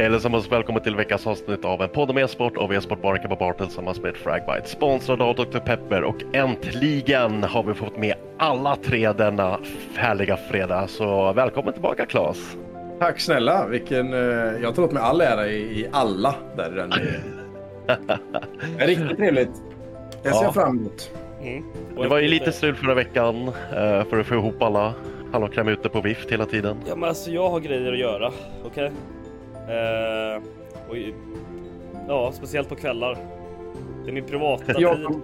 Hej allesammans, välkommen till veckans avsnitt av en podd om e-sport av e-sportbaren Kabba Bar tillsammans med Fragbite. Sponsrad av Dr. Pepper och äntligen har vi fått med alla tre denna härliga fredag. Så välkommen tillbaka Claes! Tack snälla, vilken, eh, jag tar åt mig all ära i, i alla där den är. Riktigt trevligt. Det ser Ja. jag fram emot. Mm. Det var ju lite strul förra veckan eh, för att få ihop alla hallonkräm ute på vift hela tiden. Ja men alltså jag har grejer att göra, okej? Eh, och, ja, speciellt på kvällar. Det är min privata tid. Jag,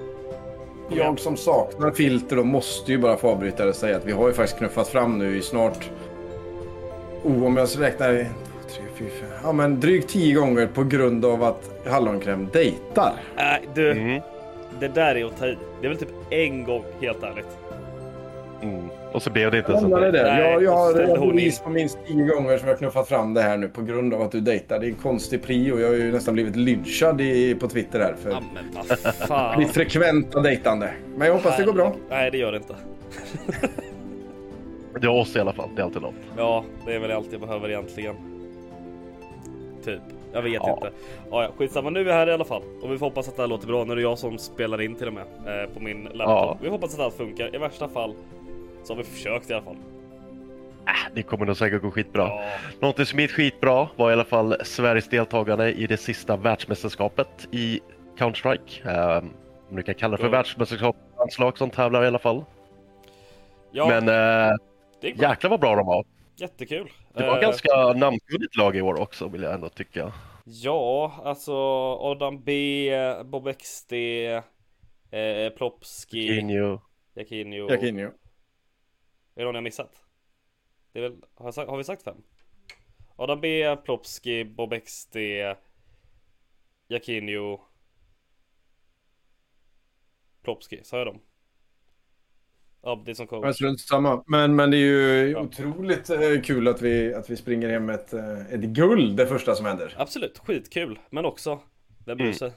jag som saknar filter och måste ju bara få avbryta det och säga att vi har ju faktiskt knuffat fram nu i snart... Oh, om jag räknar... tre, fyra, fem, Ja, men drygt tio gånger på grund av att hallonkräm dejtar. Nej du, Mm. det där är att ta i. Det är väl typ en gång, helt ärligt. Mm. Och så blev det inte så. Det. Nej, Jag, jag har bevis på minst tio gånger som jag knuffat fram det här nu på grund av att du dejtar. Det är en konstig prio. Jag har ju nästan blivit lynchad i, på Twitter här för Ja mitt frekventa dejtande. Men jag hoppas det går bra. Nej det gör det inte. Det är oss i alla fall, det är alltid något. Ja, det är väl allt jag behöver egentligen. Typ. Jag vet Ja. inte. Ja, ja, skitsamma. Nu är vi här i alla fall. Och vi får hoppas att det här låter bra. Nu är det jag som spelar in till och med eh, på min laptop. Ja. Vi hoppas att allt funkar. I värsta fall så har vi försökt i alla fall. Det kommer nog säkert gå skitbra. Ja, Någonting som gick skitbra var i alla fall Sveriges deltagande i det sista världsmästerskapet i Counter-Strike. Eh, om du kan kalla det för Ja. världsmästerskap, landslag som tävlar i alla fall. ja Men eh, jäklar vad bra de var. Jättekul. Det var Eh, ganska namnkunnigt lag i år också vill jag ändå tycka. Ja, alltså Adam B, Bob XD, eh, Plopski. Jakinho. Är det någon jag missat? Det är väl, har, jag sagt, har vi sagt fem? Adam B, Plopski, Bob XD, Jakinho, Plopski, sa jag dem? Ja, det är som Men coach. strunt samma. Men, men det är ju Ja. otroligt eh, kul att vi, att vi springer hem ett, eh, ett guld det första som händer. Absolut, skitkul, men också, vem bryr Mm.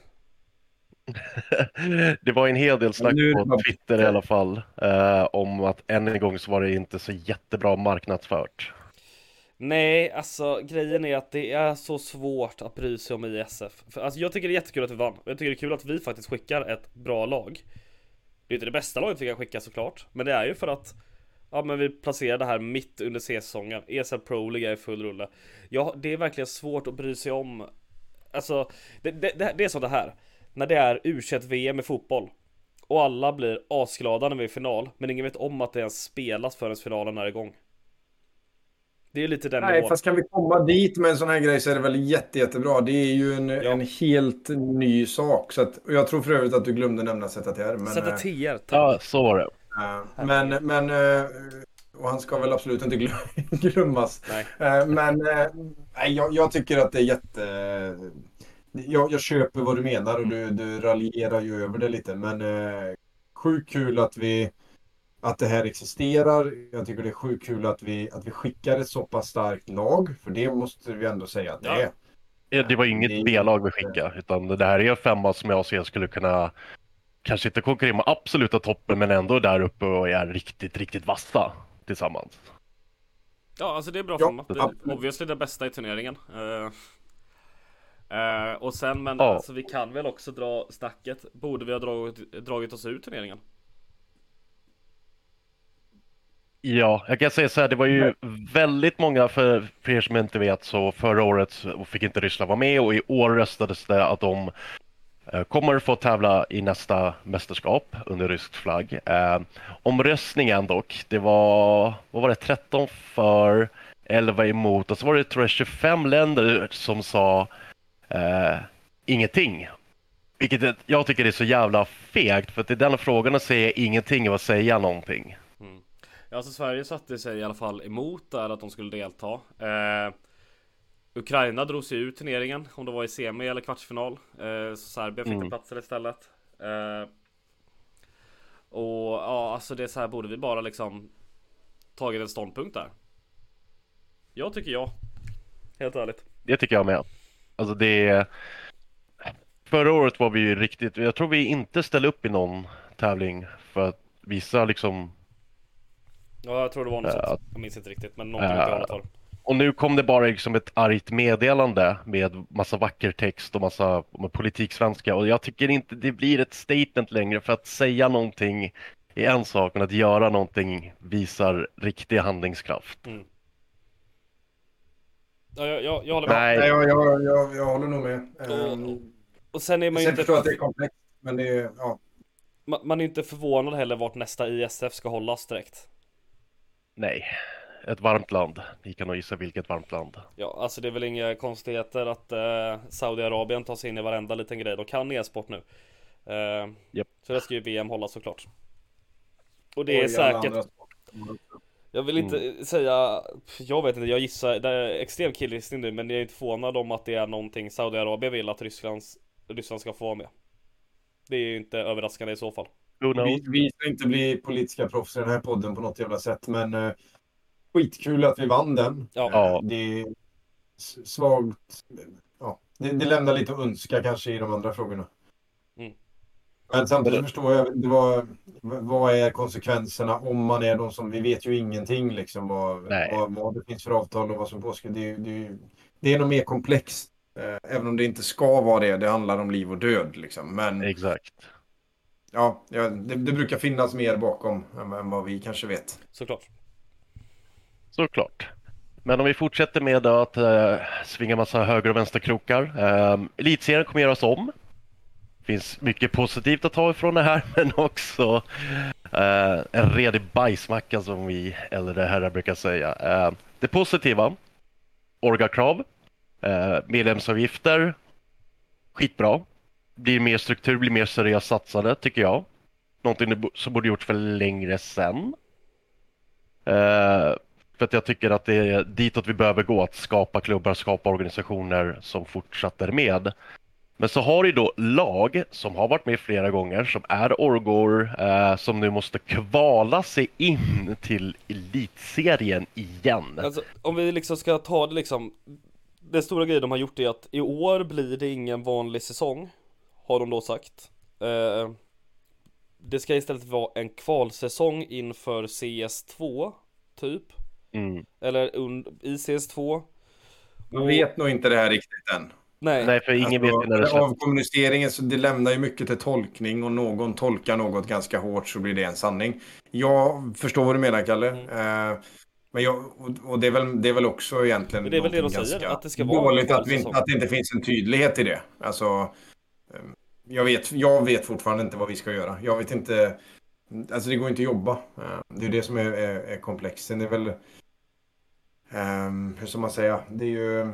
Det var en hel del snack på Twitter i alla fall eh, om att än en gång så var det inte så jättebra marknadsfört. Nej, alltså grejen är att det är så svårt att bry sig om ISF. För, alltså, jag tycker det är jättekul att vi vann. Jag tycker det är kul att vi faktiskt skickar ett bra lag. Det är inte det bästa laget vi kan skicka såklart, men det är ju för att Ja men vi placerar det här mitt under C-säsongen. ESL Pro ligger i full rulle. Ja, det är verkligen svårt att bry sig om. Alltså, det, det, det, det är så det här. När det är U21-VM i fotboll. Och alla blir asglada när vi är i final. Men ingen vet om att det ens spelas förrän finalen är igång. Det är lite den Nej, nivån. fast kan vi komma dit med en sån här grej så är det väl jätte, jättebra. Det är ju en, Ja. en helt ny sak. Så att, och jag tror för övrigt att du glömde nämna ZTR. Men, Sätta eh, tack. Ja, så var det. eh, men, men eh, och han ska väl absolut inte glö- glömmas. Nej. Men nej, jag, jag tycker att det är jätte... Jag, jag köper vad du menar och du, du raljerar ju över det lite. Men eh, sjukt kul att vi att det här existerar. Jag tycker det är sjukt kul att vi, att vi skickar ett så pass starkt lag. För det måste vi ändå säga att det Ja. är. Det var Det inget B-lag vi skickade, utan det här är en femma som jag ser skulle kunna kanske inte konkurrera med absoluta toppen, men ändå där uppe och är riktigt, riktigt vassa tillsammans. Ja, alltså det är bra Ja, format. Det är obviously det bästa i turneringen. Eh, och sen, men Ja. alltså vi kan väl också dra snacket. Borde vi ha dragit, dragit oss ur turneringen? Ja, jag kan säga så här, det var ju väldigt många, för, för er som inte vet, så förra året fick inte Ryssland vara med och i år röstades det att de eh, kommer få tävla i nästa mästerskap under rysk flagg. Eh, omröstningen dock, det var, vad var det, 13 för, 11 emot och så var det tror jag 25 länder som sa eh, ingenting. Vilket jag tycker är så jävla fegt, för att i den frågan att säga ingenting är att säga någonting. Ja, alltså Sverige satte sig i alla fall emot där att de skulle delta. Eh, Ukraina drog sig ur turneringen, om det var i semi eller kvartsfinal. Eh, så Serbien fick Mm. den platsen istället. Eh, och ja, alltså det är så här, borde vi bara liksom tagit en ståndpunkt där? Jag tycker ja. Helt ärligt. Det tycker jag med. Alltså det... Förra året var vi ju riktigt... Jag tror vi inte ställde upp i någon tävling för att visa liksom... Ja, jag tror det var något Ja. sånt. Jag minns inte riktigt, men någonting åt det. Och nu kom det bara liksom ett argt meddelande med massa vacker text och massa politiksvenska och jag tycker inte det blir ett statement längre för att säga någonting är en sak men att göra någonting visar riktig handlingskraft. Ja, jag, jag, jag håller med. Nej, Nej, jag, jag, jag, jag håller nog med. Och, Um, och sen är man ju jag inte... förstår att det är komplext. Men det är... Ja. Man, man är inte förvånad heller vart nästa ISF ska hållas direkt. nej. Ett varmt land. Ni kan nog gissa vilket varmt land. Ja, alltså det är väl inga konstigheter att eh, Saudiarabien tar sig in i varenda liten grej. De kan e-sport nu. Eh, Japp. Så det ska ju VM hålla såklart. Och det är säkert. Jag vill inte säga, jag vet inte, jag gissar, det är extrem killgissning nu, men jag är inte förvånad om att det är någonting Saudiarabien vill att Rysslands, Ryssland ska få vara med. Det är ju inte överraskande i så fall. Vi, vi ska inte bli politiska proffs i den här podden på något jävla sätt, men uh, skitkul att vi vann den. Ja. Eh. Det är svagt. Ja, det, det lämnar lite att önska kanske i de andra frågorna. Men samtidigt förstår jag, det var, vad är konsekvenserna om man är de som, vi vet ju ingenting liksom vad, vad, vad det finns för avtal och vad som påskrivs. Det, är- det, är- det är nog mer komplext. Eh, Även om det inte ska vara det, det handlar om liv och död liksom. Men Exakt. ja, ja det, det brukar finnas mer bakom än, än vad vi kanske vet. Såklart. Såklart. Men om vi fortsätter med att eh, svinga massa höger och vänsterkrokar. Eh, elitserien kommer göras om finns mycket positivt att ta ifrån det här, men också eh, en redig bajsmacka som vi äldre herrar brukar säga. Eh, det positiva, orgakrav, eh, medlemsavgifter, skitbra. Blir mer struktur, blir mer seriöst satsade, tycker jag. Någonting som borde gjorts för längre sen. Eh, för att jag tycker att det är ditåt vi behöver gå, att skapa klubbar, skapa organisationer som fortsätter med. Men så har du då lag som har varit med flera gånger, som är orgor, eh, som nu måste kvala sig in till elitserien igen. Alltså, om vi liksom ska ta det liksom Den stora grejen de har gjort är att i år blir det ingen vanlig säsong Har de då sagt eh, Det ska istället vara en kvalsäsong inför CS2 Typ Mm. Eller i CS2 Man vet nog inte det här riktigt än. Nej, Nej, för ingen Alltså, vet när det släpps. Av kommuniceringen så det lämnar ju mycket till tolkning och någon tolkar något ganska hårt så blir det en sanning. Jag förstår vad du menar Kalle. Mm. Eh, men jag, och, och det, är väl, det är väl också egentligen Men det är väl det de säger, att det ska vara dåligt att, vi, att det inte finns en tydlighet i det. Alltså, eh, jag, vet, jag vet fortfarande inte vad vi ska göra. Jag vet inte. Alltså det går inte att jobba. Eh, Det är det som är, är, är komplext. Sen är väl Um, hur ska man säga? Det är ju...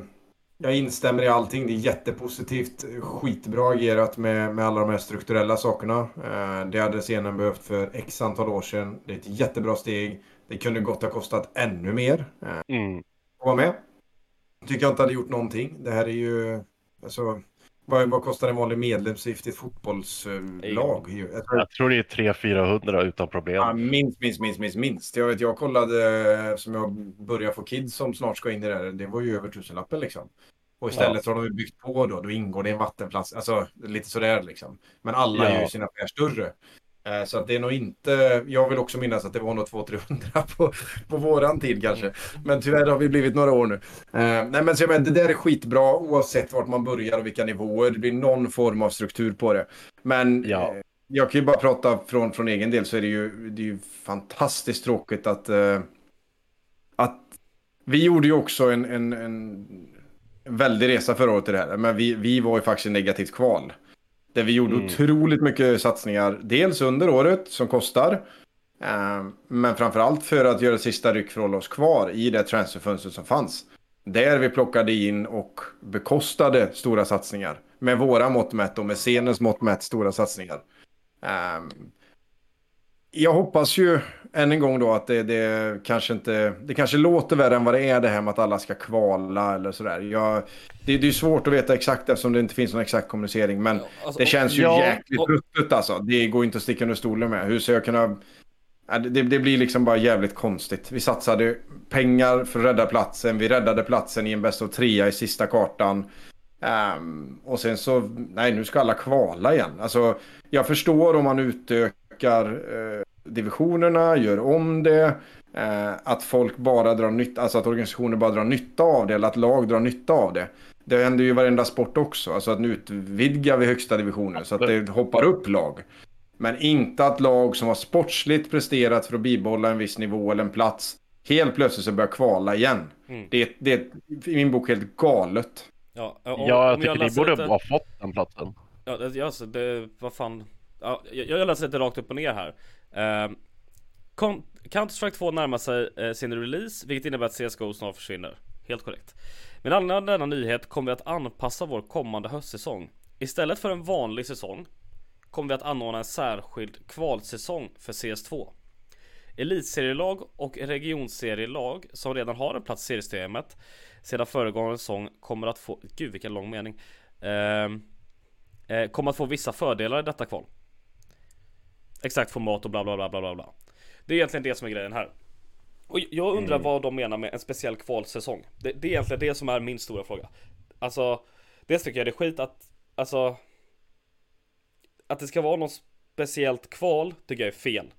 Jag instämmer i allting. Det är jättepositivt. Skitbra agerat med, med alla de här strukturella sakerna. Uh, det hade scenen behövt för x antal år sedan. Det är ett jättebra steg. Det kunde gott ha kostat ännu mer. Uh, mm. Att vara med. Tycker jag inte hade gjort någonting. Det här är ju... Alltså, vad, vad kostar en vanlig medlemsavgift i ett fotbollslag? Jag tror, jag tror det är 300-400 utan problem. Ja, minst, minst, minst, minst, minst. Jag, vet, jag kollade, som jag börjar få kids som snart ska in i det här, det var ju över tusenlappen liksom. Och istället ja. har de byggt på då, då ingår det en vattenplats, alltså lite sådär liksom. Men alla ja. gör ju sina affärer större. Eh, så att det är nog inte, jag vill också minnas att det var nog 200-300 på, på våran tid kanske. Men tyvärr har vi blivit några år nu. Uh, nej men så jag menar, det där är skitbra oavsett vart man börjar och vilka nivåer. Det blir någon form av struktur på det. Men ja. uh, jag kan ju bara prata från, från egen del så är det ju, det är ju fantastiskt tråkigt att, uh, att vi gjorde ju också en, en, en väldig resa förra året i det här. Men vi, vi var ju faktiskt i negativt kval. Där vi gjorde mm. otroligt mycket satsningar. Dels under året som kostar. Eh, men framförallt för att göra sista ryck för att hålla oss kvar i det transferfönstret som fanns. Där vi plockade in och bekostade stora satsningar. Med våra mått mätt och med scenens mått mätt stora satsningar. Eh, jag hoppas ju än en gång då att det, det, kanske inte, det kanske låter värre än vad det är det här med att alla ska kvala eller sådär. Jag, det, det är svårt att veta exakt eftersom det inte finns någon exakt kommunicering. Men alltså, det känns ju ja, jäkligt och... ruttet alltså. Det går inte att sticka under stolen med. Hur ska jag kunna... Det, det, blir liksom bara jävligt konstigt. Vi satsade pengar för att rädda platsen. Vi räddade platsen i en bäst av trea i sista kartan. Um, och sen så, nej nu ska alla kvala igen. Alltså, jag förstår om man utökar uh, divisionerna, gör om det. Eh, att folk bara drar nytta, alltså att organisationer bara drar nytta av det eller att lag drar nytta av det. Det händer ju i varenda sport också, alltså att nu utvidgar vi högsta divisionen så att det hoppar upp lag. Men inte att lag som har sportsligt presterat för att bibehålla en viss nivå eller en plats helt plötsligt så börjar kvala igen. Mm. Det, det är i min bok helt galet. Ja, och, ja jag tycker jag ni borde lite... ha fått den platsen. Ja, alltså det, vad fan. Ja, jag, jag läser lite rakt upp och ner här. Ehm, Counter-Strike 2 närmar sig eh, sin release, vilket innebär att CSGO snart försvinner. Helt korrekt. Med anledning av denna nyhet kommer vi att anpassa vår kommande höstsäsong. Istället för en vanlig säsong kommer vi att anordna en särskild kvalsäsong för CS2. Elitserielag och regionserielag som redan har en plats i seriesystemet sedan föregående säsong kommer att få, gud vilken lång mening, ehm, eh, kommer att få vissa fördelar i detta kval. Exakt format och bla bla bla bla bla. Det är egentligen det som är grejen här. Och jag undrar mm. vad de menar med en speciell kvalsäsong. Det, det, är egentligen det som är min stora fråga. Alltså, dels tycker jag det är skit att, alltså, att det ska vara något speciellt kval tycker jag är fel.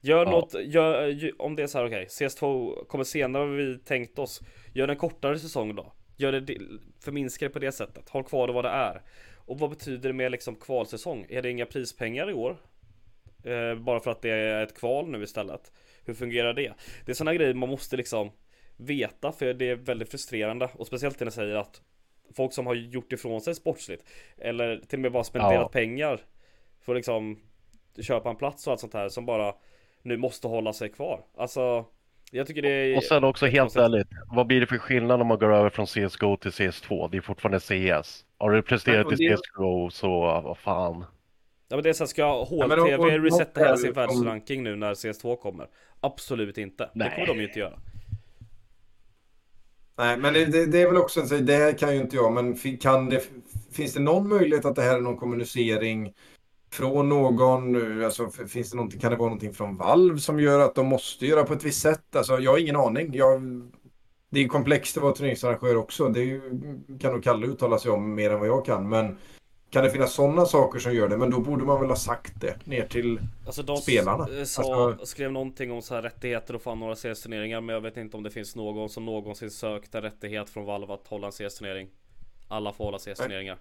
Gör ja. något, gör, om det är så här okej, okay, CS2 kommer senare än vi tänkt oss. Gör en kortare säsong då. Gör det, förminska det på det sättet. Håll kvar det vad det är. Och vad betyder det med liksom kvalsäsong? Är det inga prispengar i år? Eh, bara för att det är ett kval nu istället. Hur fungerar det? Det är sådana grejer man måste liksom veta för det är väldigt frustrerande och speciellt när det säger att folk som har gjort ifrån sig sportsligt eller till och med bara spenderat ja. pengar för att liksom köpa en plats och allt sånt här som bara nu måste hålla sig kvar. Alltså jag tycker det är... Och sen också helt ärligt, vad blir det för skillnad om man går över från CSGO till CS2? Det är fortfarande CS. Har du presterat i CSGO så vad fan. Ja men det är så här, ska HLTV ja, resetta hela sin världsranking nu när CS2 kommer? Absolut inte. Nej. Det kommer de ju inte göra. Nej, men det, det, det är väl också så det här kan ju inte jag, men kan det, finns det någon möjlighet att det här är någon kommunicering från någon? Alltså, finns det någonting, kan det vara någonting från Valve som gör att de måste göra på ett visst sätt? Alltså, jag har ingen aning. Jag, det är komplext att vara turneringsarrangör också. Det kan nog Kalle uttala sig om mer än vad jag kan, men kan det finnas sådana saker som gör det? Men då borde man väl ha sagt det ner till alltså de spelarna. Sa, alltså... skrev någonting om så här rättigheter att få några CS-turneringar. Men jag vet inte om det finns någon som någonsin sökt en rättighet från Valve att hålla en CS-turnering. Alla får hålla CS-turneringar.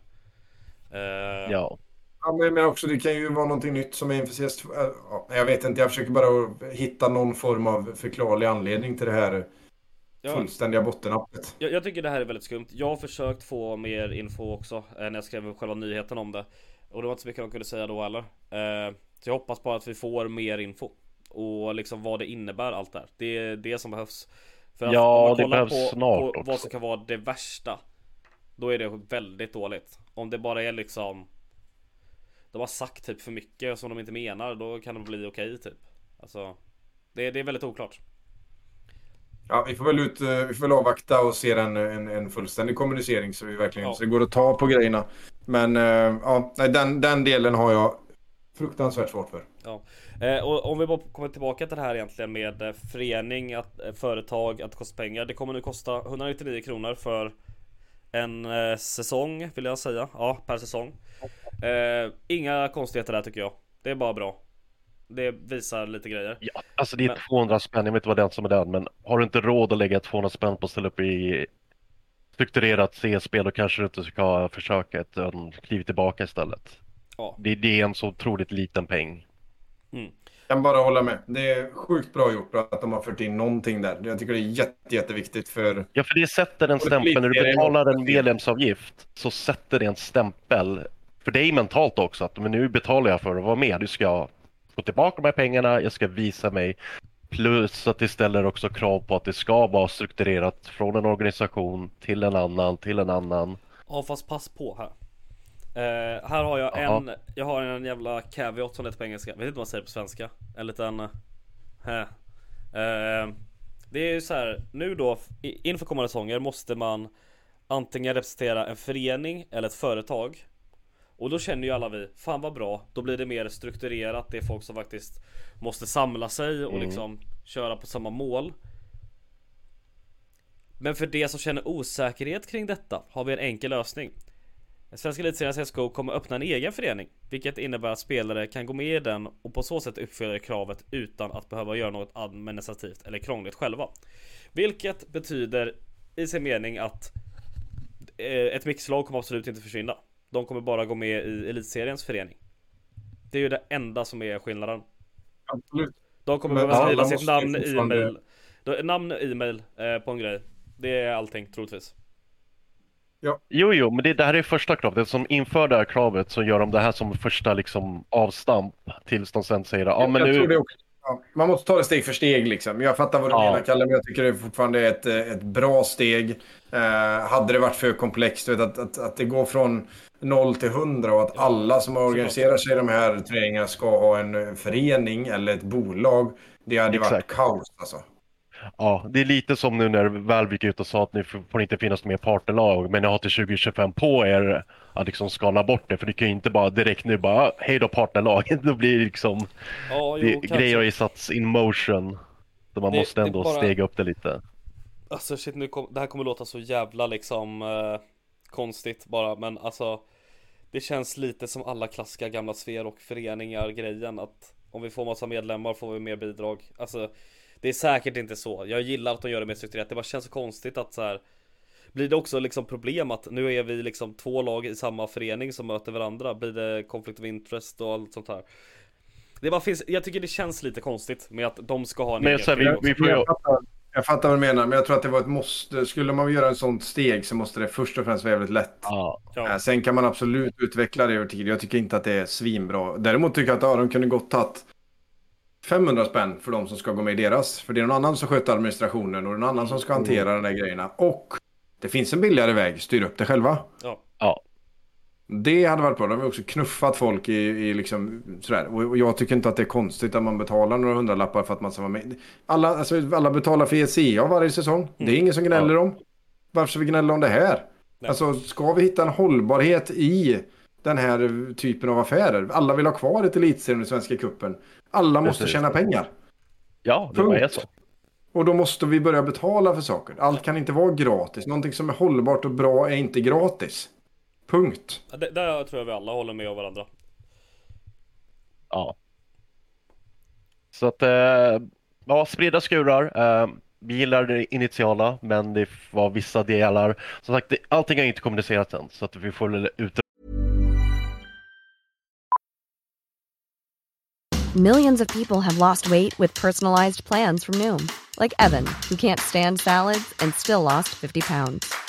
Uh... Ja. Ja, men, men också det kan ju vara någonting nytt som är inför CS. Ja, jag vet inte, jag försöker bara hitta någon form av förklarlig anledning till det här Ja. Fullständiga bottennappet. Jag, jag, tycker det här är väldigt skumt. Jag har försökt få mer info också eh, när jag skrev själva nyheten om det. Och det var inte så mycket de kunde säga då heller. Eh, så jag hoppas bara att vi får mer info. Och liksom vad det innebär allt det här. Det är det som behövs. För att Ja, det behövs snart på också. vad som kan vara det värsta Då är det väldigt dåligt Om det bara är liksom De har sagt typ för mycket som de inte menar Då kan det bli okej typ Alltså det, det är väldigt oklart Ja, vi får väl ut, eh, vi får väl avvakta och se en, en, en fullständig kommunicering så vi verkligen Ja. så det går att ta på grejerna. Men eh, ja, nej, den, den delen har jag fruktansvärt svårt för. Ja, eh, och om vi bara kommer tillbaka till det här egentligen med eh, förening, att, eh, företag, att det kostar pengar. Det kommer nu kosta 199 kronor för en eh, säsong vill jag säga. Ja, per säsong. Eh, inga konstigheter där tycker jag. Det är bara bra. Det visar lite grejer. Ja, alltså det är Men- 200 spänn, jag vet inte vad den som är den, men har du inte råd att lägga 200 spänn på att ställa upp i strukturerat CS-spel då kanske du inte ska försöka ett kliv tillbaka istället. Ja. Det, det är en så otroligt liten peng. kan bara hålla med. Det är sjukt bra gjort att de har fört in någonting där. Jag tycker det är jätte, jätteviktigt för... Ja, för det sätter en stämpel. När du betalar en medlemsavgift så sätter det en stämpel för dig mentalt också. Att men nu betalar jag för att vara med. Du ska få tillbaka de här pengarna, jag ska visa mig. Plus att det ställer också krav på att det ska vara strukturerat från en organisation till en annan, till en annan. Ja fast pass på här. Eh, här har jag Jaha. en, jag har en jävla caveat som det heter på engelska. Vet inte vad man säger på svenska. En liten... Här. Eh, det är ju så här, nu då inför kommande säsonger måste man antingen representera en förening eller ett företag. Och då känner ju alla vi, fan vad bra, då blir det mer strukturerat. Det är folk som faktiskt måste samla sig och liksom köra på samma mål. Men för det som känner osäkerhet kring detta har vi en enkel lösning. Svenska Elitserien CSGO kommer öppna en egen förening, vilket innebär att spelare kan gå med i den och på så sätt uppfylla kravet utan att behöva göra något administrativt eller krångligt själva. Vilket betyder i sin mening att eh, ett mixlag kommer absolut inte försvinna. De kommer bara gå med i Elitseriens förening. Det är ju det enda som är skillnaden. Absolut. De kommer Men behöva skriva sitt namn, e-mail. Namn, e-mail eh, på en grej. Det är allting troligtvis. Jo, jo, men det, det här är första kravet. Det som inför det här kravet så gör de det här som första liksom avstamp tills de sen säger ja men nu... också. Ja, man måste ta det steg för steg liksom. Jag fattar vad du Ja. menar Kalle, men jag tycker det fortfarande är ett, ett bra steg. Eh, hade det varit för komplext, du vet, att, att, att det går från 0 till 100 och att alla som organiserar sig i de här turneringarna ska ha en förening eller ett bolag. Det hade ju varit Exakt. kaos alltså. Ja, det är lite som nu när Valve gick ut och sa att ni får inte finnas mer partnerlag, men ni har till 2025 på er att liksom skala bort det, för ni kan ju inte bara direkt nu bara hej då partnerlag. Då blir det liksom, Ja, det, jo, kanske. grejer har ju satts in motion. Så man Det- måste det ändå bara- stega upp det lite. Alltså shit, nu kom, det här kommer låta så jävla liksom eh, konstigt bara, men alltså Det känns lite som alla klassiska gamla sfer och föreningar grejen att om vi får massa medlemmar får vi mer bidrag. Alltså det är säkert inte så. Jag gillar att de gör det mer strukturerat. Det bara känns så konstigt att så här blir det också liksom problem att nu är vi liksom två lag i samma förening som möter varandra. Blir det conflict of interest och allt sånt här. Det bara finns, jag tycker det känns lite konstigt med att de ska ha en Men egen så här, vi, vi får ju... Jag fattar, vad du menar, men jag tror att det var ett måste. Skulle man göra ett sånt steg så måste det först och främst vara jävligt lätt. Ja, Ja. Eh, Sen kan man absolut utveckla det över tid. Jag tycker inte att det är svinbra. Däremot tycker jag att ja, de kunde gott tagit 500 spänn för de som ska gå med i deras. För det är någon annan som sköter administrationen och någon annan som ska hantera de där grejerna. Och det finns en billigare väg. Styr upp det själva. Ja. ja. Det hade varit bra. De har också knuffat folk i, i liksom sådär. Och och jag tycker inte att det är konstigt att man betalar några hundralappar för att man ska vara med. Alla, alltså, alla betalar för ECA varje säsong. Det är ingen som gnäller om. Varför ska vi gnälla om det här? Nej. Alltså ska vi hitta en hållbarhet i den här typen av affärer? Alla vill ha kvar ett elitserien i Svenska Cupen. Alla måste Precis. tjäna pengar. ja det bara är Punkt. så. Och då måste vi börja betala för saker. Allt kan inte vara gratis. Någonting som är hållbart och bra är inte gratis. Punkt. Ja, Det, där tror jag vi alla håller med av varandra. Ja. Så att, eh, ja, spridda skurar. Eh, vi gillar det initiala, men det var vissa delar. Som sagt, det, allting har inte kommunicerats än, så att vi får väl ut Millions of people have lost weight with personalized plans from Noom, like Evan, who can't stand salads and still lost 50 pounds.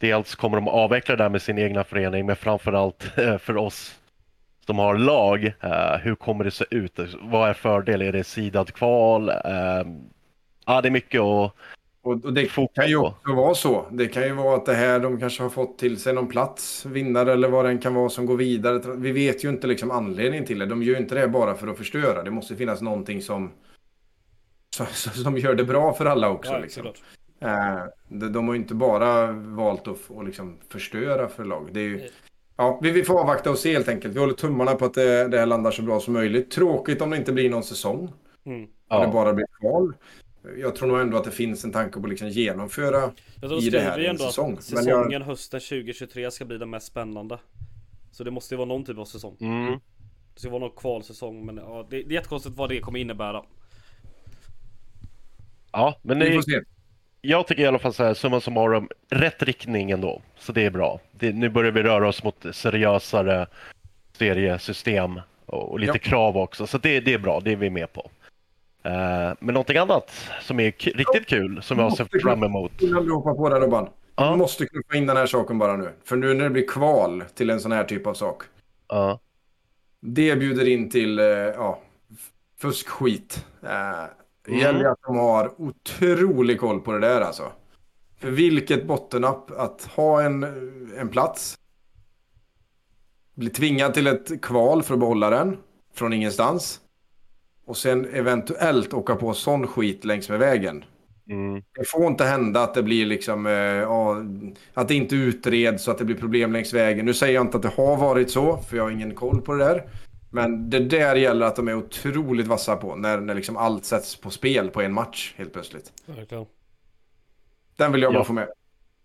Dels kommer de avveckla det här med sin egna förening, men framförallt eh, för oss som har lag, eh, hur kommer det se ut? Vad är fördel? Är det sidad kval? Eh, Ja, det är mycket att Och, och det kan ju också vara så. Det kan ju vara att det här de kanske har fått till sig någon plats, vinnare eller vad den kan vara som går vidare. Vi vet ju inte liksom anledningen till det. De gör ju inte det bara för att förstöra. Det måste finnas någonting som, som, som gör det bra för alla också. Ja, liksom. Eh, de, de har ju inte bara valt att, att liksom förstöra för lag. Det är ju, ja, vi, vi får avvakta och se helt enkelt. Vi håller tummarna på att det, det här landar så bra som möjligt. Tråkigt om det inte blir någon säsong. Mm. Om Ja. det bara blir kval. Jag tror nog ändå att det finns en tanke på att liksom genomföra i det här vi en ändå säsong. att Men säsongen jag, hösten 2023 ska bli den mest spännande. Så det måste ju vara någon typ av säsong. Mm. Det ska vara någon kvalsäsong men ja, det, det är jättekonstigt vad det kommer innebära. Ja, men vi det, får se. Jag tycker i alla fall så här, summa summarum, rätt riktning ändå. Så det är bra. Det, nu börjar vi röra oss mot seriösare seriesystem och, och lite Ja. krav också. Så det, det är bra, det är vi med på. Eh, men någonting annat som är riktigt kul, som jag ser fram emot. Innan du hoppar på den Robban. Ja. Du måste knuffa in den här saken bara nu. För nu när det blir kval till en sån här typ av sak. Ja. Det bjuder in till eh, ja, fuskskit. Det Mm. gäller att de har otrolig koll på det där alltså. För vilket bottennapp att ha en, en plats. Bli tvingad till ett kval för att behålla den. Från ingenstans. Och sen eventuellt åka på sån skit längs med vägen. Mm. Det får inte hända att det blir liksom, eh, ja, att det inte utreds så att det blir problem längs vägen. Nu säger jag inte att det har varit så, för jag har ingen koll på det där. Men det där gäller att de är otroligt vassa på, när, när liksom allt sätts på spel på en match helt plötsligt. Verkligen. Den vill jag bara Ja. få med.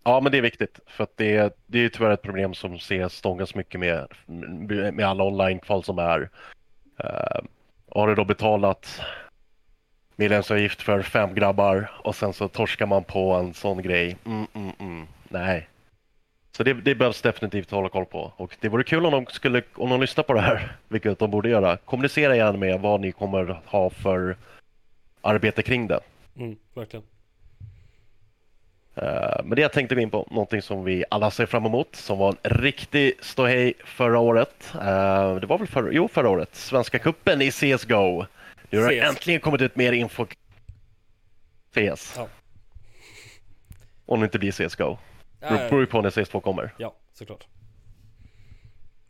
Ja, men det är viktigt. För att det, det är ju tyvärr ett problem som ses stångas mycket med, med alla online-kval som är. Uh, har du då betalat medlemsavgift för fem grabbar och sen så torskar man på en sån grej. Mm, mm, mm. Nej. Så det, det behövs definitivt hålla koll på. Och det vore kul om de skulle, om de lyssnar på det här, vilket de borde göra. Kommunicera gärna med vad ni kommer ha för arbete kring det. Mm, verkligen. Eh, Men det jag tänkte gå in på, någonting som vi alla ser fram emot, som var en riktig ståhej förra året. Eh, Det var väl förra, jo, förra året, Svenska Cupen i CSGO. Nu har CS. äntligen kommit ut mer info. CS. Ja. Om det inte blir CSGO. Det beror ju på när CS2 kommer. Ja, såklart.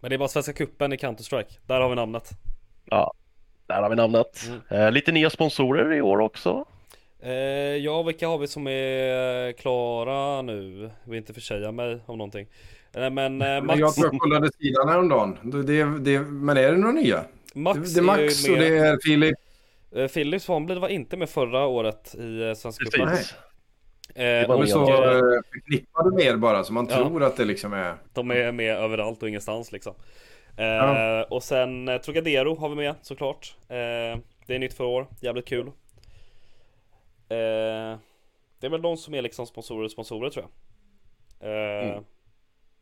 Men det är bara Svenska Cupen i Counter-Strike. Där har vi namnet. Ja, där har vi namnet. Eh, lite nya sponsorer i år också. Eh, ja, vilka har vi som är klara nu? Jag vill inte försäga mig om någonting. Eh, men eh, Max, jag tror jag kollade sidan häromdagen. Det, det, men är det några nya? Max, det, det är Max ju och det är Filip. Eh, Philips Svanblid var inte med förra året i eh, Svenska Cupen. Eh, är och, så förknippade med er bara så man Ja. tror att det liksom är... De är med överallt och ingenstans liksom. Eh, Ja. Och sen eh, Trocadero har vi med såklart. Eh, det är nytt för år, jävligt kul. Eh, det är väl de som är liksom sponsorer sponsorer tror jag. Eh, Mm.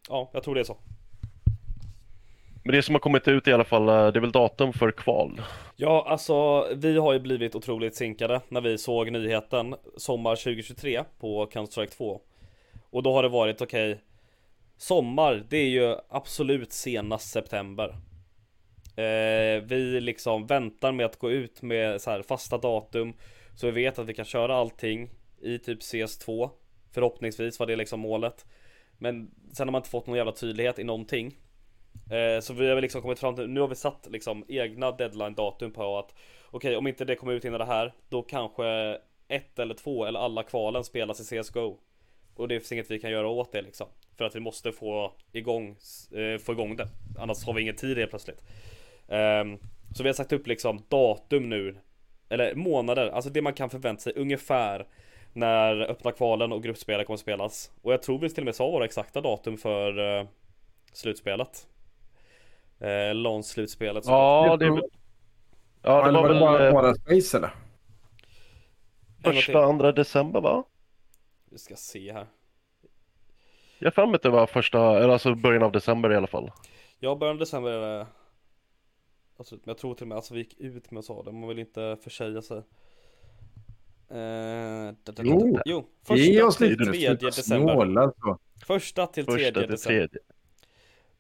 Ja, jag tror det är så. Men det som har kommit ut i alla fall, eh, det är väl datum för kval. Ja, alltså vi har ju blivit otroligt sinkade när vi såg nyheten sommar 2023 på Counter-Strike 2. Och då har det varit okej, sommar, det är ju absolut senast september. Eh, vi liksom väntar med att gå ut med så här fasta datum så vi vet att vi kan köra allting i typ CS2. Förhoppningsvis var det liksom målet. Men sen har man inte fått någon jävla tydlighet i någonting. Eh, så vi har väl liksom kommit fram till, nu har vi satt liksom egna deadline-datum på att Okej, om inte det kommer ut innan det här, då kanske ett eller två eller alla kvalen spelas i CSGO Och det finns inget vi kan göra åt det liksom För att vi måste få igång, eh, få igång det. Annars har vi ingen tid helt plötsligt. Ehm, så vi har sagt upp liksom datum nu Eller månader, alltså det man kan förvänta sig ungefär När öppna kvalen och gruppspelet kommer spelas. Och jag tror vi till och med sa våra exakta datum för eh, slutspelet eh, LAN-slutspelet Ja, det, ja, det var väl bara, eh, bara Space eller? Första, andra december va? Vi ska se här Jag har att det var första, eller alltså början av december i alla fall. Ja, början av december är det Absolut, men jag tror till och med, alltså vi gick ut med och sa det, man vill inte försäga sig eh, Jo. jo Ge första oss till lite tredje december snåla så. Första till tredje Första till december tredje.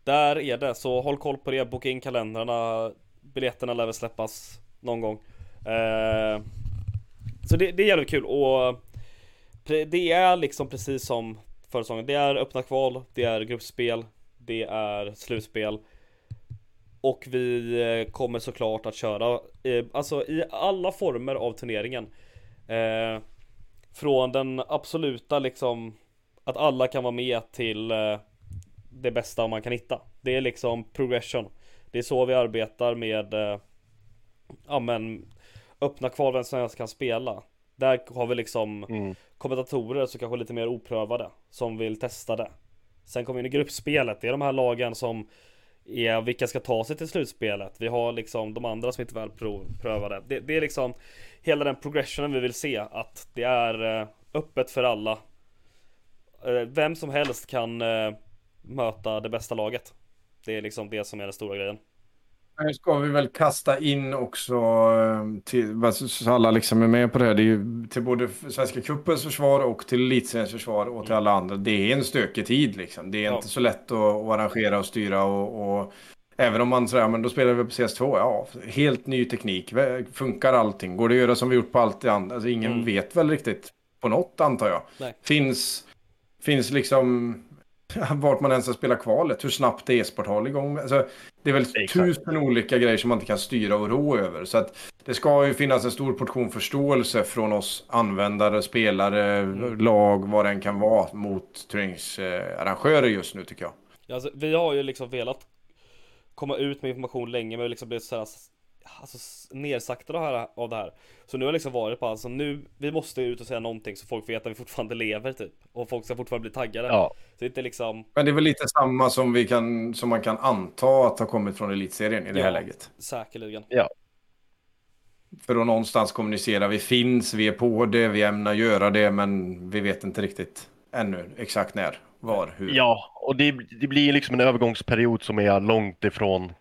Där är det, så håll koll på det, boka in kalendrarna. Biljetterna lär väl släppas någon gång. Eh, Så det, det är jävligt kul. Och Det är liksom precis som förra säsongen. Det är öppna kval, det är gruppspel Det är slutspel. Och vi eh, kommer såklart att köra eh, Alltså i alla former av turneringen. Eh, Från den absoluta liksom Att alla kan vara med till eh, det bästa man kan hitta. Det är liksom progression. Det är så vi arbetar med eh, ja men öppna kval vem som helst kan spela. Där har vi liksom Mm. kommentatorer som kanske är lite mer oprövade som vill testa det. Sen kommer vi in i gruppspelet. Det är de här lagen som är vilka ska ta sig till slutspelet. Vi har liksom de andra som inte väl prov, prövade. Det, det är liksom hela den progressionen vi vill se att det är eh, öppet för alla. Eh, Vem som helst kan eh, möta det bästa laget. Det är liksom det som är den stora grejen. Nu ska vi väl kasta in också, eh, till, så alla liksom är med på det här, det är ju till både Svenska cupens försvar och till Elitseriens försvar och till alla andra. Det är en stökig tid liksom. Det är Ja. inte så lätt att, att arrangera och styra och, och även om man säger, men då spelar vi på CS2, ja, helt ny teknik, funkar allting, går det att göra som vi gjort på allt det andra? Alltså ingen Mm. vet väl riktigt på något antar jag. Nej. Finns, finns liksom vart man ens ska spela kvalet, hur snabbt e-sport håller igång. Alltså, det är väl Exakt. tusen olika grejer som man inte kan styra och rå över. Så att det ska ju finnas en stor portion förståelse från oss användare, spelare, lag, vad det än kan vara mot turneringsarrangörer just nu tycker jag. Ja, Alltså, vi har ju liksom velat komma ut med information länge men liksom blivit såhär Alltså nersaktade av det här- Så nu har jag liksom varit på alltså nu Vi måste ut och säga någonting så folk vet att vi fortfarande lever typ Och folk ska fortfarande bli taggade Ja. Så det är inte liksom Men det är väl lite samma som, vi kan, som man kan anta att ha kommit från elitserien i det här Ja. läget. Säkerligen För att någonstans kommunicera, vi finns, vi är på det, vi ämnar göra det, men vi vet inte riktigt ännu exakt när, var, hur. Ja, och det, det blir liksom en övergångsperiod som är långt ifrån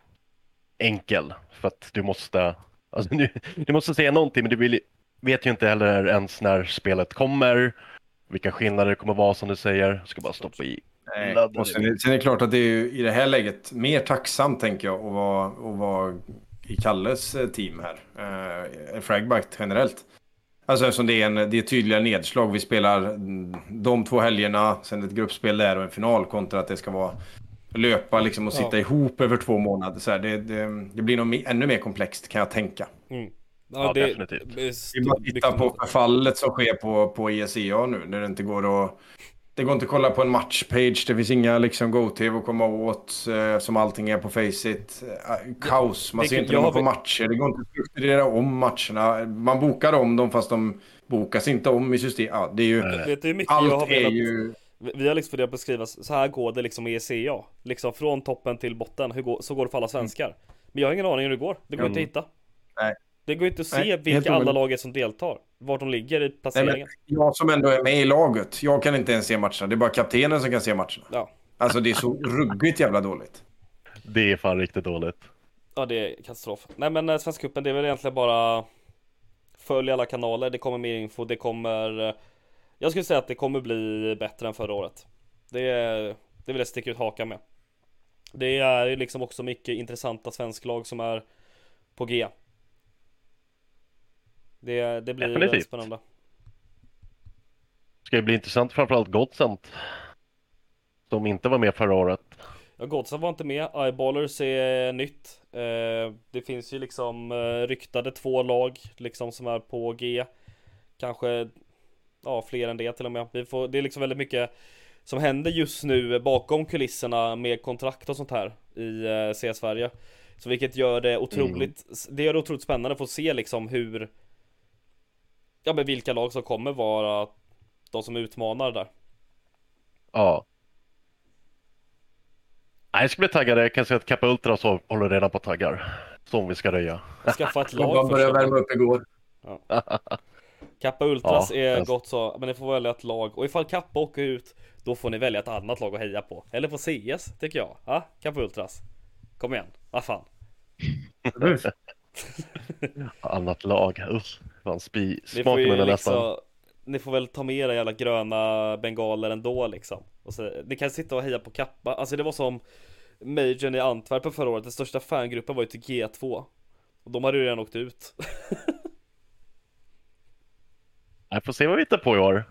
enkel. För att du måste, alltså, du, du måste säga någonting, men du vill, vet ju inte heller ens när spelet kommer. Vilka skillnader det kommer vara som du säger. Jag ska bara stoppa i. Nej, och sen, sen är det klart att det är ju i det här läget mer tacksamt tänker jag att vara, att vara i Kalles eh, team här. Eh, Fragbite generellt. Alltså eftersom det är, en, det är tydliga nedslag. Vi spelar mm, de två helgerna, sen ett gruppspel där och en final kontra att det ska vara löpa liksom och sitta Ja. ihop över två månader. Så här, det, det, det blir nog ännu mer komplext kan jag tänka. Mm. Ja, det, definitivt. det är Vi bara titta mycket- på förfallet som sker på, på ESEA nu när det inte går att... Det går inte att kolla på en matchpage. Det finns inga liksom Go-TV att komma åt eh, som allting är på Faceit. Eh, Kaos. Man det- ser inte någon på matcher. Det går inte att strukturera om matcherna. Man bokar om dem fast de bokas inte om i system. Ja, det är ju... Vet du hur mycket jag har Allt är velat... ju... Vi har liksom funderat på att beskriva, så här går det liksom i ECA. Liksom från toppen till botten, hur går, så går det för alla svenskar. Men jag har ingen aning hur det går, det går Mm. inte att hitta. Nej. Det går inte att se Nej, vilka alla lag är som deltar. Vart de ligger i Nej, placeringen. men jag som ändå är med i laget. Jag kan inte ens se matcherna. Det är bara kaptenen som kan se matcherna. Ja. Alltså det är så ruggigt jävla dåligt. Det är fan riktigt dåligt. Ja det är katastrof. Nej men eh, Svenska cupen det är väl egentligen bara Följ alla kanaler, det kommer mer info, det kommer eh, Jag skulle säga att det kommer bli bättre än förra året Det, det vill jag sticka ut hakan med Det är liksom också mycket intressanta svensklag som är på G Det, det blir Definitivt. spännande Ska ju bli intressant framförallt Godsent. Som inte var med förra året. Ja, Godsen var inte med, Eyeballers är nytt eh, Det finns ju liksom eh, ryktade två lag liksom som är på G Kanske Ja, fler än det till och med Vi får, Det är liksom väldigt mycket Som händer just nu bakom kulisserna med kontrakt och sånt här I eh, CS Sverige Så vilket gör det otroligt Det gör det otroligt spännande att få se liksom hur Ja men vilka lag som kommer vara De som utmanar där Ja. Nej, jag ska bli taggad. Jag kan säga att Kappa Ultras håller redan på taggar. Som vi ska röja. Skaffa ett De lag började först. värma upp igår. Kappa Ultras Ja, är gott så, men ni får välja ett lag. Och ifall Kappa åker ut, då får ni välja ett annat lag att heja på. Eller på CS, tycker jag. Ja, Kappa Ultras. Kom igen, vad fan. Annat lag. Usch. Fan, spi... Är nästan. liksom, ni får väl ta med era jävla gröna bengaler ändå liksom. Och så, ni kan sitta och heja på Kappa. Alltså det var som Majorn i Antwerpen förra året. Den största fangruppen var ju till G2. Och de hade ju redan åkt ut. Jag får se vad vi hittar på i år.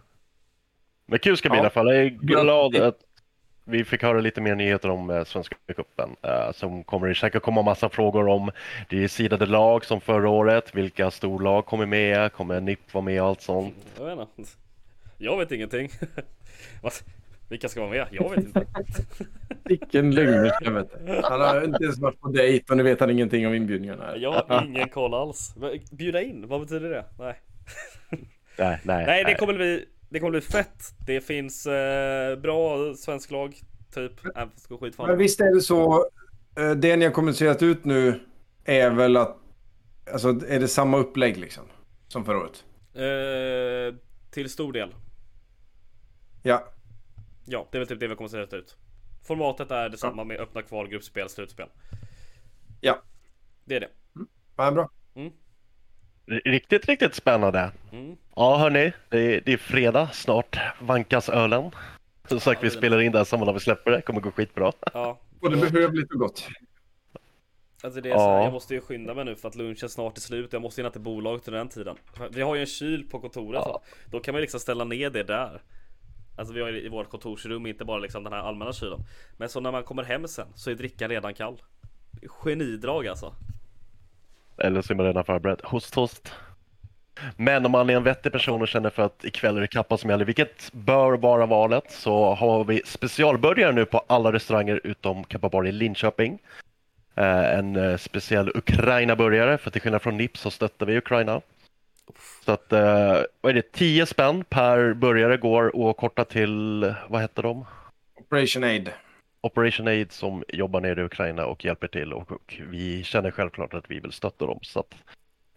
Men kul ska det bli Ja. i alla fall. Jag är glad att vi fick höra lite mer nyheter om eh, Svenska cupen. Eh, som kommer det säkert komma massa frågor om. Det är sidade lag som förra året. Vilka storlag kommer med? Kommer NIP vara med och allt sånt? Jag vet inte. Jag vet ingenting. Vilka ska vara med? Jag vet inte. Vilken lögnerska vet du. Han har inte ens varit på dejt och nu vet han ingenting om inbjudningarna. Jag har ingen koll alls. Bjuda in, vad betyder det? Nej. Nej, nej. Nej, det kommer bli, det kommer bli fett. Det finns eh, bra svensk lag, typ. Äh. Men visst är det så. eh, Det ni har kommunicerat ut nu är väl att... Alltså är det samma upplägg liksom? Som förra året? Eh, till stor del. Ja. Ja, det är väl typ det vi kommer att säga ut. Formatet är detsamma med öppna kval, gruppspel, slutspel. Ja. Det är det. Ja, bra. Riktigt, riktigt spännande. Mm. Ja, hörni. Det är, det är fredag. Snart vankas ölen. Som sagt, vi spelar in det här samma när vi släpper det. Det kommer gå skitbra. Ja. Både behövligt och gott. Alltså det är så här, Ja. jag måste ju skynda mig nu för att lunchen snart är slut. Jag måste hinna till bolaget till den tiden. Vi har ju en kyl på kontoret. va? Då kan man ju liksom ställa ner det där. Alltså vi har ju i vårt kontorsrum, inte bara liksom den här allmänna kylen. Men så när man kommer hem sen så är drickan redan kall. Genidrag alltså. Eller så är man redan förberedd. Host, host. Men om man är en vettig person och känner för att ikväll är det kappa som gäller, vilket bör vara valet, så har vi specialburgare nu på alla restauranger utom Kappa Bar i Linköping. Eh, en eh, speciell Ukraina-burgare, för till skillnad från NIP så stöttar vi Ukraina. Så att, eh, vad är det, 10 spänn per burgare går att korta till, vad heter de? Operation Aid. Operation Aid som jobbar nere i Ukraina och hjälper till och, och vi känner självklart att vi vill stötta dem. Så att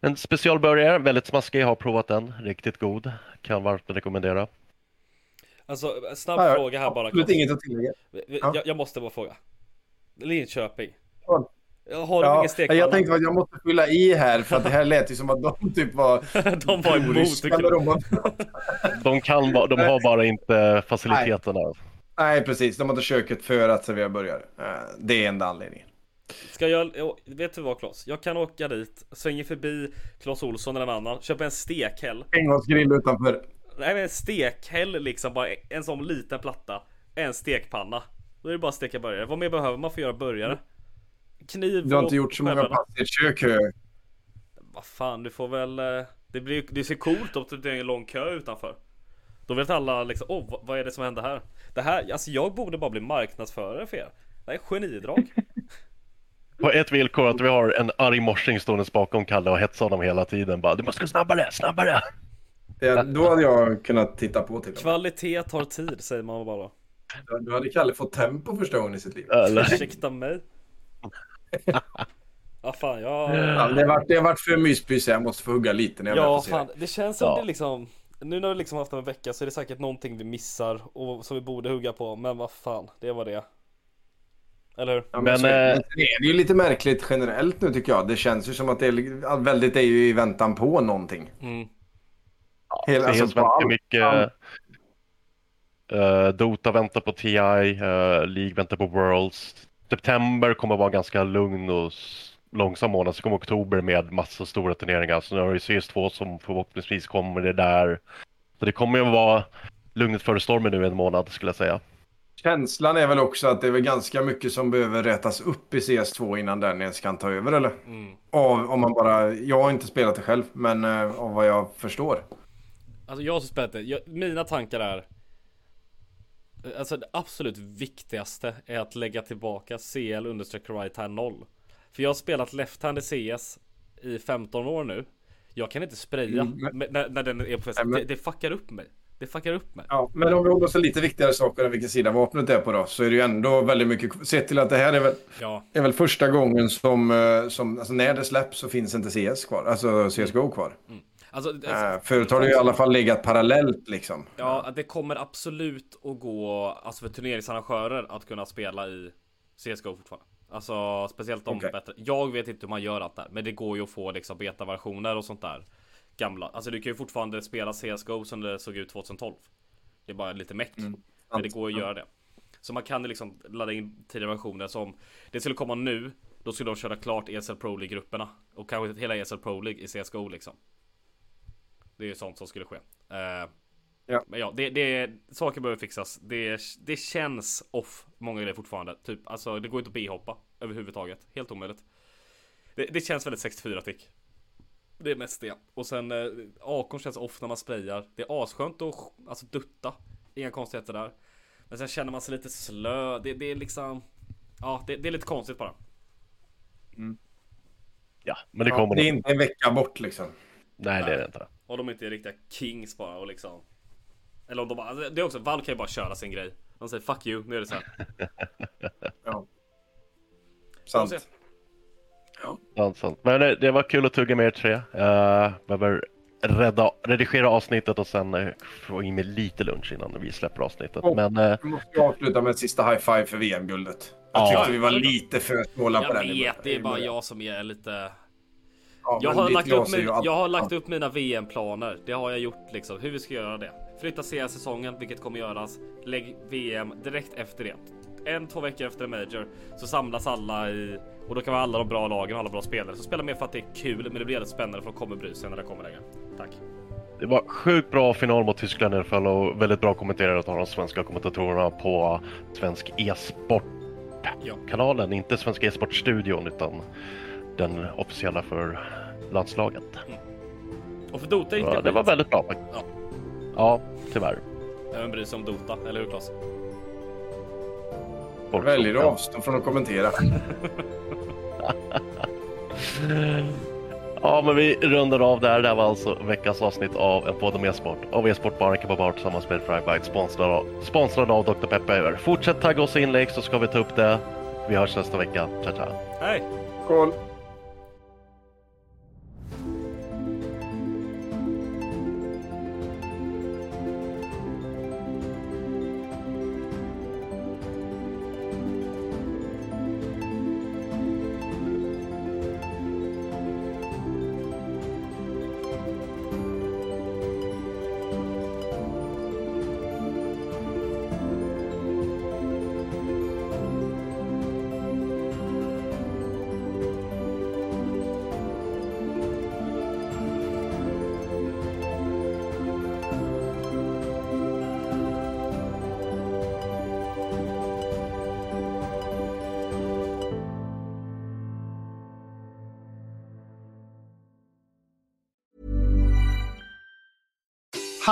en specialburgare, väldigt smaskig, jag har provat den, riktigt god, kan varmt rekommendera. Alltså snabb Ja, fråga här bara. Absolut inget att tillägga. Ja. Jag, jag måste bara fråga. Linköping. Ja. Har de ingen Ja, stekpanna? jag tänkte att jag måste fylla i här för att det här lät ju som att de typ var... De var emot Ukraina. de kan, ba- de har bara inte faciliteterna. Nej, precis. De har inte köket för att servera burgare. Eh, Det är enda anledningen. Ska jag, vet du vad Klas? Jag kan åka dit, svänger förbi Klas Olsson eller en annan, köpa en stekhäll. Engångsgrill utanför. Nej men en stekhäll liksom, bara en sån liten platta. En stekpanna. Då är det bara att steka burgare. Vad mer behöver man för att göra burgare? Kniv Du har inte gjort så många pass i ett kök. Vad fan, du får väl... eh, Det, blir, det ser coolt ut, det är en lång kö utanför. Då vet alla liksom, åh vad- vad är det som händer här? Det här, alltså jag borde bara bli marknadsförare för er. Det här är genidrag. På ett villkor att vi har en arg morsing stående bakom Kalle och hetsar honom hela tiden. Bara, du måste gå snabbare, snabbare! Det, då hade jag kunnat titta på till. Kvalitet tar tid, säger man bara. Då- Då hade Kalle fått tempo första gången i sitt liv. Eller? Ursäkta mig. Ja fan, jag... Ja, det, har varit, det har varit för myspys, jag måste få hugga lite när jag Ja fan, det. det känns som Ja. det liksom Nu när vi liksom haft en vecka så är det säkert någonting vi missar och som vi borde hugga på Men vad fan, det var det Eller hur? Ja, men Men, så, eh, men det är ju lite märkligt generellt nu tycker jag. Det känns ju som att det är att väldigt är ju i väntan på någonting. Mm. Hela, Det alltså, finns på väldigt allt. mycket. eh, Dota väntar på TI, eh, League väntar på Worlds. September kommer vara ganska lugn och långsam månad. Så kommer oktober med massa stora turneringar. Så nu har vi CS2 som förhoppningsvis kommer det där. Så det kommer ju vara lugnet före stormen nu en månad skulle jag säga. Känslan är väl också att det är väl ganska mycket som behöver rätas upp i CS2 innan den ens kan ta över eller? Mm. Av, om man bara, jag har inte spelat det själv, men eh, av vad jag förstår. Alltså jag har spelat det, jag, mina tankar är Alltså det absolut viktigaste är att lägga tillbaka CL understreck right hand 0 För jag har spelat left hand i CS i 15 år nu Jag kan inte spraya Mm, när, när den är på fest. Det, det fuckar upp mig Det fuckar upp mig Ja, men om vi håller oss till lite viktigare saker än vilken sida vapnet är på då, så är det ju ändå väldigt mycket, sett till att det här är väl, Ja, är väl första gången som, eh, som alltså när det släpps så finns inte CS kvar, alltså CSGO kvar. alltså, alltså Äh, förut har det ju i alla fall legat parallellt liksom. Ja, det kommer absolut att gå alltså för turneringsarrangörer att kunna spela i CSGO fortfarande. Alltså speciellt de Okej. bättre. Jag vet inte hur man gör allt där, men det går ju att få liksom betaversioner och sånt där. Gamla. Alltså du kan ju fortfarande spela CSGO som det såg ut 2012. Det är bara lite meck. men det går att göra det. Så man kan liksom ladda in tidigare versioner som det skulle komma nu. Då skulle de köra klart ESL Pro League grupperna och kanske hela ESL Pro League i CSGO liksom. Det är ju sånt som skulle ske. Eh, Ja. Men ja, det, det saker behöver fixas. Det, det känns off många grejer fortfarande. Typ, alltså det går inte att B-hoppa överhuvudtaget. Helt omöjligt. Det, det känns väldigt 64 tick. Det är mest det. Och sen eh, Akon känns off när man sprayar. Det är asskönt att alltså, dutta. Inga konstigheter där. Men sen känner man sig lite slö. Det, det är liksom... Ja, det, det är lite konstigt bara. Ja, men det Ja, kommer det är inte en vecka bort liksom. Nej, det är det inte. Och de inte är riktiga kings bara och liksom Eller om de bara, det är också, Valve kan ju bara köra sin grej De säger 'fuck you' nu är det så här. Ja. Sant. Sant, sant. Men det, det var kul att tugga med er tre. Uh, behöver rädda, redigera avsnittet och sen uh, få in med lite lunch innan vi släpper avsnittet. Oh. Men uh, Vi måste avsluta med ett sista high five för VM-guldet. Jag Ja. tyckte vi var lite för snåla på Jag den. början. vet, det är bara jag som är lite Ja, jag har, lagt upp, min, jag har lagt upp mina VM-planer Det har jag gjort liksom, hur vi ska göra det Flytta CS-säsongen, vilket kommer göras Lägg VM direkt efter det En, två veckor efter en major Så samlas alla i Och då kan vi ha alla de bra lagen och alla bra spelare Så spela mer för att det är kul Men det blir väldigt spännande för de kommer bry sig när det kommer längre Tack det var sjukt bra final mot Tyskland i alla fall och väldigt bra kommenterat av de svenska kommentatorerna på Svensk e-sport Ja. inte Svenska e-sportstudion utan den officiella för landslaget. Och för Dota gick det det var väldigt bra. Ja. Ja, tyvärr. Vem bryr sig om Dota, eller hur Klas? Folk Väljer att avstå från att kommentera. Ja, men vi rundar av där. Det här var alltså veckans avsnitt av En podd om e-sport av e-sportbaren Kababar tillsammans med Fragbite sponsrad av, sponsrad av Dr. Pepper. Fortsätt tagga oss i inlägg så ska vi ta upp det. Vi hörs nästa vecka. Ciao, ciao. Hej! Skål!